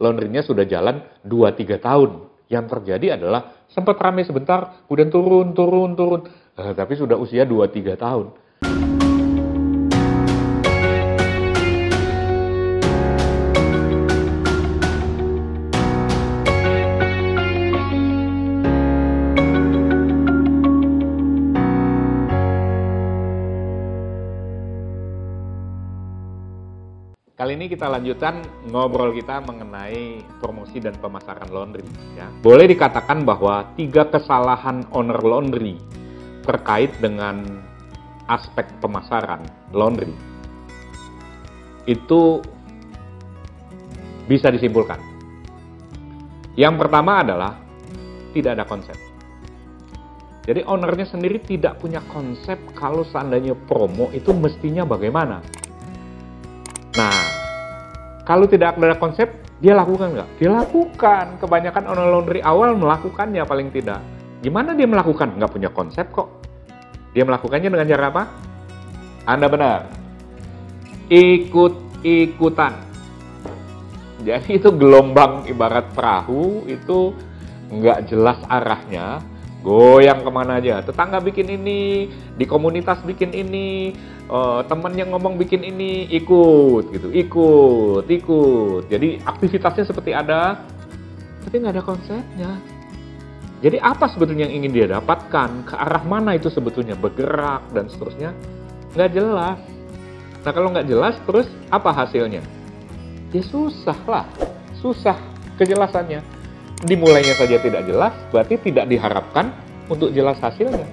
laundrynya sudah jalan 2-3 tahun. Yang terjadi adalah sempat ramai sebentar, kemudian turun, turun, turun. Eh, tapi sudah usia 2-3 tahun. Kali ini kita lanjutkan ngobrol kita mengenai promosi dan pemasaran laundry. Ya. Boleh dikatakan bahwa tiga kesalahan owner laundry terkait dengan aspek pemasaran laundry itu bisa disimpulkan. Yang pertama adalah tidak ada konsep. Jadi ownernya sendiri tidak punya konsep kalau seandainya promo itu mestinya bagaimana. Nah, kalau tidak ada konsep, dia lakukan nggak? Dia lakukan. Kebanyakan owner laundry awal melakukannya paling tidak. Gimana dia melakukan? Nggak punya konsep kok. Dia melakukannya dengan cara apa? Anda benar. Ikut-ikutan. Jadi itu gelombang ibarat perahu itu nggak jelas arahnya, goyang ke mana aja. Tetangga bikin ini, di komunitas bikin ini, uh, teman yang ngomong bikin ini ikut gitu, ikut, ikut. Jadi aktivitasnya seperti ada, tapi nggak ada konsepnya. Jadi apa sebetulnya yang ingin dia dapatkan? Ke arah mana itu sebetulnya bergerak dan seterusnya? Nggak jelas. Nah kalau nggak jelas, terus apa hasilnya? Ya susah lah, susah kejelasannya. Dimulainya saja tidak jelas, berarti tidak diharapkan untuk jelas hasilnya.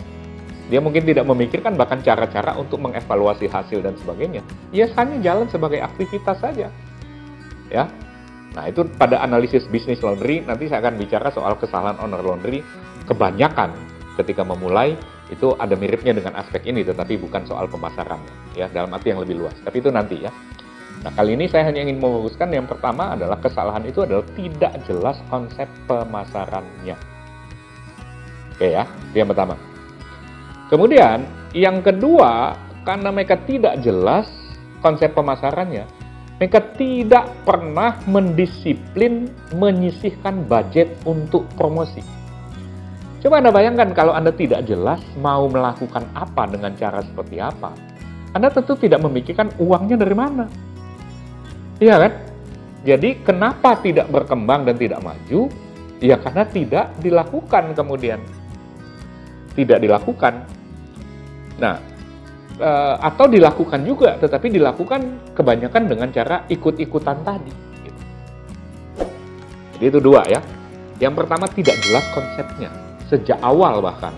Dia mungkin tidak memikirkan bahkan cara-cara untuk mengevaluasi hasil dan sebagainya. Ia hanya jalan sebagai aktivitas saja. Ya. Nah, itu pada analisis bisnis laundry nanti saya akan bicara soal kesalahan owner laundry kebanyakan ketika memulai itu ada miripnya dengan aspek ini tetapi bukan soal pemasaran ya dalam arti yang lebih luas. Tapi itu nanti ya. Nah, kali ini saya hanya ingin memfokuskan yang pertama adalah kesalahan itu adalah tidak jelas konsep pemasarannya. Oke ya, itu yang pertama. Kemudian yang kedua, karena mereka tidak jelas konsep pemasarannya, mereka tidak pernah mendisiplin menyisihkan budget untuk promosi. Coba Anda bayangkan kalau Anda tidak jelas mau melakukan apa dengan cara seperti apa. Anda tentu tidak memikirkan uangnya dari mana. Iya kan? Jadi kenapa tidak berkembang dan tidak maju? Ya karena tidak dilakukan kemudian. Tidak dilakukan. Nah, e, atau dilakukan juga, tetapi dilakukan kebanyakan dengan cara ikut-ikutan tadi. Jadi itu dua ya. Yang pertama tidak jelas konsepnya sejak awal bahkan.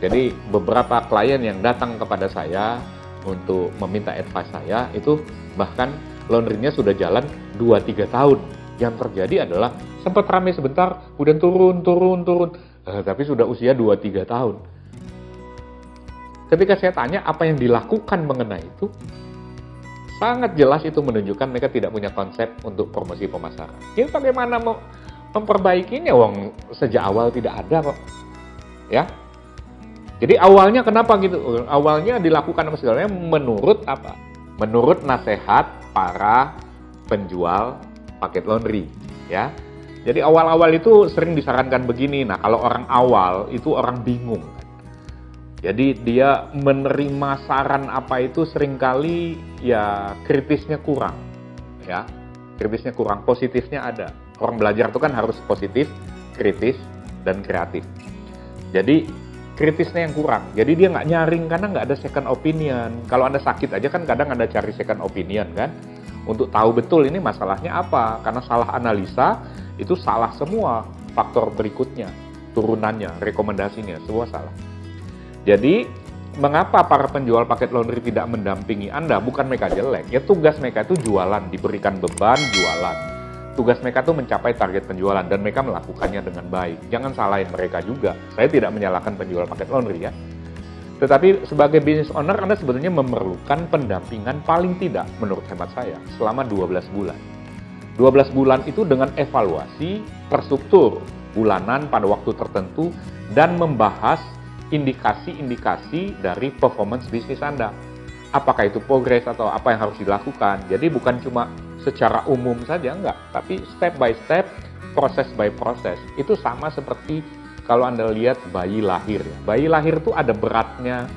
Jadi beberapa klien yang datang kepada saya untuk meminta advice saya itu bahkan laundrynya sudah jalan 2-3 tahun. Yang terjadi adalah sempat ramai sebentar, kemudian turun, turun, turun. Eh, tapi sudah usia 2-3 tahun Ketika saya tanya apa yang dilakukan mengenai itu, sangat jelas itu menunjukkan mereka tidak punya konsep untuk promosi pemasaran. Ya bagaimana mau memperbaikinya, wong sejak awal tidak ada kok. Ya, jadi awalnya kenapa gitu? Awalnya dilakukan apa menurut apa? Menurut nasihat para penjual paket laundry, ya. Jadi awal-awal itu sering disarankan begini. Nah, kalau orang awal itu orang bingung. Jadi dia menerima saran apa itu sering kali ya kritisnya kurang. Ya, kritisnya kurang, positifnya ada. Orang belajar itu kan harus positif, kritis, dan kreatif. Jadi kritisnya yang kurang. Jadi dia nggak nyaring karena nggak ada second opinion. Kalau Anda sakit aja kan kadang Anda cari second opinion kan. Untuk tahu betul ini masalahnya apa. Karena salah analisa itu salah semua faktor berikutnya. Turunannya, rekomendasinya, semua salah. Jadi mengapa para penjual paket laundry tidak mendampingi Anda? Bukan mereka jelek, ya tugas mereka itu jualan, diberikan beban jualan. Tugas mereka itu mencapai target penjualan dan mereka melakukannya dengan baik. Jangan salahin mereka juga. Saya tidak menyalahkan penjual paket laundry ya. Tetapi sebagai business owner Anda sebetulnya memerlukan pendampingan paling tidak menurut hemat saya selama 12 bulan. 12 bulan itu dengan evaluasi terstruktur bulanan pada waktu tertentu dan membahas indikasi-indikasi dari performance bisnis Anda. Apakah itu progres atau apa yang harus dilakukan. Jadi bukan cuma secara umum saja enggak, tapi step by step, proses by proses. Itu sama seperti kalau Anda lihat bayi lahir. Bayi lahir itu ada beratnya,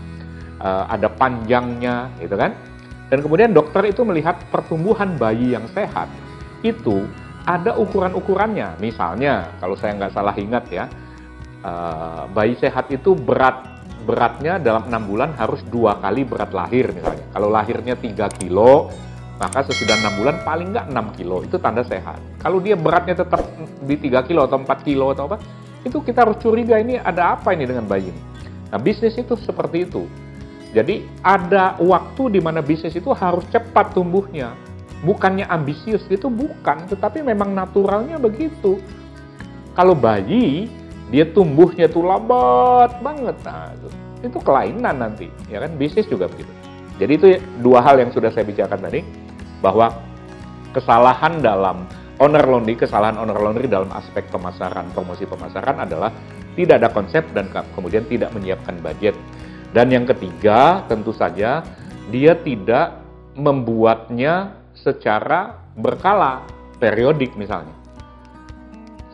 uh, ada panjangnya, gitu kan? Dan kemudian dokter itu melihat pertumbuhan bayi yang sehat itu ada ukuran-ukurannya. Misalnya, kalau saya nggak salah ingat ya, uh, bayi sehat itu berat beratnya dalam enam bulan harus dua kali berat lahir misalnya. Kalau lahirnya 3 kilo, maka sesudah enam bulan paling nggak 6 kilo itu tanda sehat. Kalau dia beratnya tetap di 3 kilo atau 4 kilo atau apa, itu kita harus curiga ini ada apa ini dengan bayi ini. Nah bisnis itu seperti itu jadi ada waktu di mana bisnis itu harus cepat tumbuhnya. Bukannya ambisius itu bukan, tetapi memang naturalnya begitu. Kalau bayi, dia tumbuhnya tuh lambat banget. Nah, itu, itu kelainan nanti, ya kan? Bisnis juga begitu. Jadi itu dua hal yang sudah saya bicarakan tadi, bahwa kesalahan dalam owner laundry, kesalahan owner laundry dalam aspek pemasaran, promosi pemasaran adalah tidak ada konsep dan kemudian tidak menyiapkan budget dan yang ketiga, tentu saja dia tidak membuatnya secara berkala, periodik misalnya.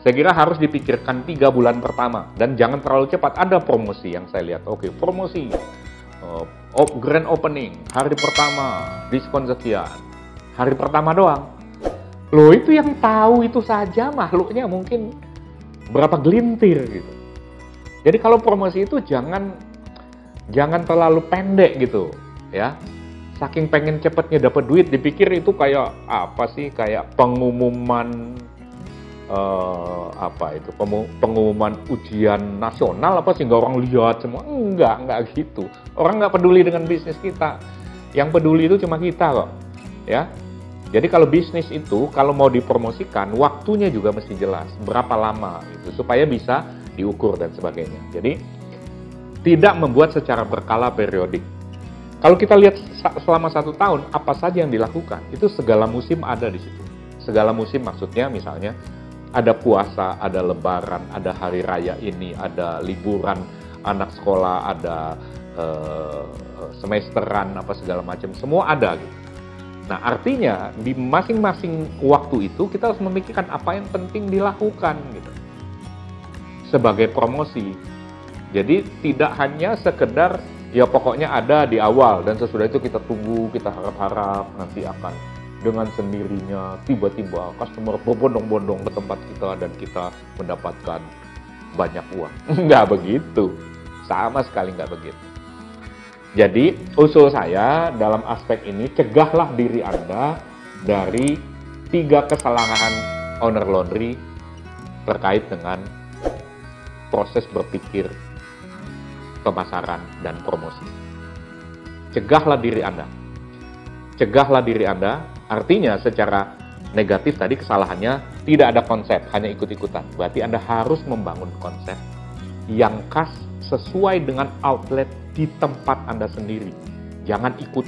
Saya kira harus dipikirkan tiga bulan pertama dan jangan terlalu cepat. Ada promosi yang saya lihat. Oke, promosi, uh, grand opening, hari pertama, diskon sekian. Hari pertama doang. Loh itu yang tahu itu saja makhluknya mungkin berapa gelintir gitu. Jadi kalau promosi itu jangan jangan terlalu pendek gitu ya saking pengen cepetnya dapat duit dipikir itu kayak apa sih kayak pengumuman uh, apa itu? Pengumuman ujian nasional apa sih? Nggak orang lihat semua. Enggak enggak gitu. Orang nggak peduli dengan bisnis kita. Yang peduli itu cuma kita kok ya. Jadi kalau bisnis itu kalau mau dipromosikan waktunya juga mesti jelas. Berapa lama itu supaya bisa diukur dan sebagainya. Jadi tidak membuat secara berkala periodik. Kalau kita lihat selama satu tahun, apa saja yang dilakukan, itu segala musim ada di situ. Segala musim maksudnya misalnya ada puasa, ada lebaran, ada hari raya ini, ada liburan anak sekolah, ada uh, semesteran, apa segala macam, semua ada gitu. Nah artinya di masing-masing waktu itu kita harus memikirkan apa yang penting dilakukan gitu. Sebagai promosi, jadi tidak hanya sekedar ya pokoknya ada di awal dan sesudah itu kita tunggu, kita harap-harap nanti akan dengan sendirinya tiba-tiba customer berbondong-bondong ke tempat kita dan kita mendapatkan banyak uang. Enggak begitu. Sama sekali enggak begitu. Jadi usul saya dalam aspek ini cegahlah diri Anda dari tiga kesalahan owner laundry terkait dengan proses berpikir pemasaran, dan promosi. Cegahlah diri Anda. Cegahlah diri Anda, artinya secara negatif tadi kesalahannya tidak ada konsep, hanya ikut-ikutan. Berarti Anda harus membangun konsep yang khas sesuai dengan outlet di tempat Anda sendiri. Jangan ikut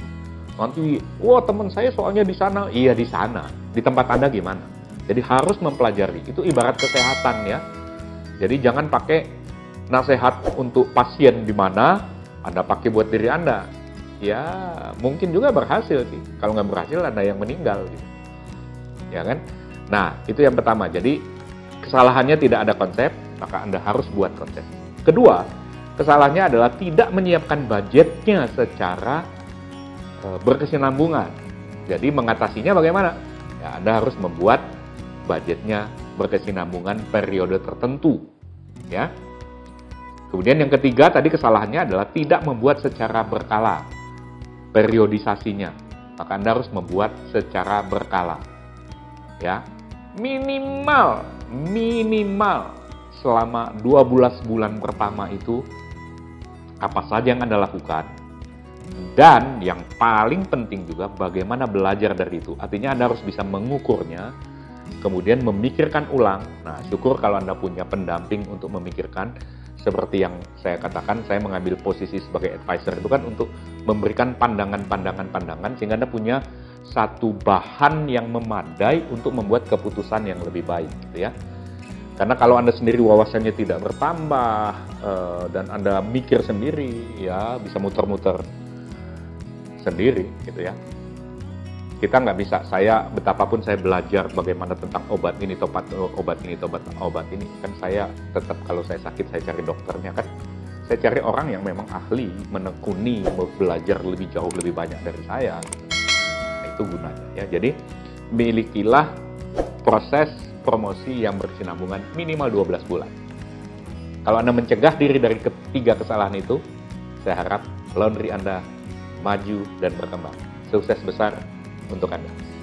nanti, wah teman saya soalnya di sana, iya di sana. Di tempat Anda gimana? Jadi harus mempelajari. Itu ibarat kesehatan ya. Jadi jangan pakai nasihat untuk pasien di mana Anda pakai buat diri Anda. Ya, mungkin juga berhasil sih. Kalau nggak berhasil, Anda yang meninggal. Gitu. Ya kan? Nah, itu yang pertama. Jadi, kesalahannya tidak ada konsep, maka Anda harus buat konsep. Kedua, kesalahannya adalah tidak menyiapkan budgetnya secara e, berkesinambungan. Jadi, mengatasinya bagaimana? Ya, Anda harus membuat budgetnya berkesinambungan periode tertentu. Ya, Kemudian yang ketiga tadi kesalahannya adalah tidak membuat secara berkala periodisasinya. Maka Anda harus membuat secara berkala. Ya. Minimal minimal selama 12 bulan pertama itu apa saja yang Anda lakukan. Dan yang paling penting juga bagaimana belajar dari itu. Artinya Anda harus bisa mengukurnya, kemudian memikirkan ulang. Nah, syukur kalau Anda punya pendamping untuk memikirkan seperti yang saya katakan, saya mengambil posisi sebagai advisor itu kan untuk memberikan pandangan-pandangan-pandangan sehingga Anda punya satu bahan yang memadai untuk membuat keputusan yang lebih baik, gitu ya. Karena kalau Anda sendiri wawasannya tidak bertambah uh, dan Anda mikir sendiri, ya bisa muter-muter sendiri, gitu ya. Kita nggak bisa. Saya betapapun saya belajar bagaimana tentang obat ini obat obat ini obat obat ini kan saya tetap kalau saya sakit saya cari dokternya kan? Saya cari orang yang memang ahli menekuni belajar lebih jauh lebih banyak dari saya. Nah, itu gunanya ya. Jadi milikilah proses promosi yang bersinambungan minimal 12 bulan. Kalau anda mencegah diri dari ketiga kesalahan itu saya harap laundry anda maju dan berkembang. Sukses besar untuk Anda.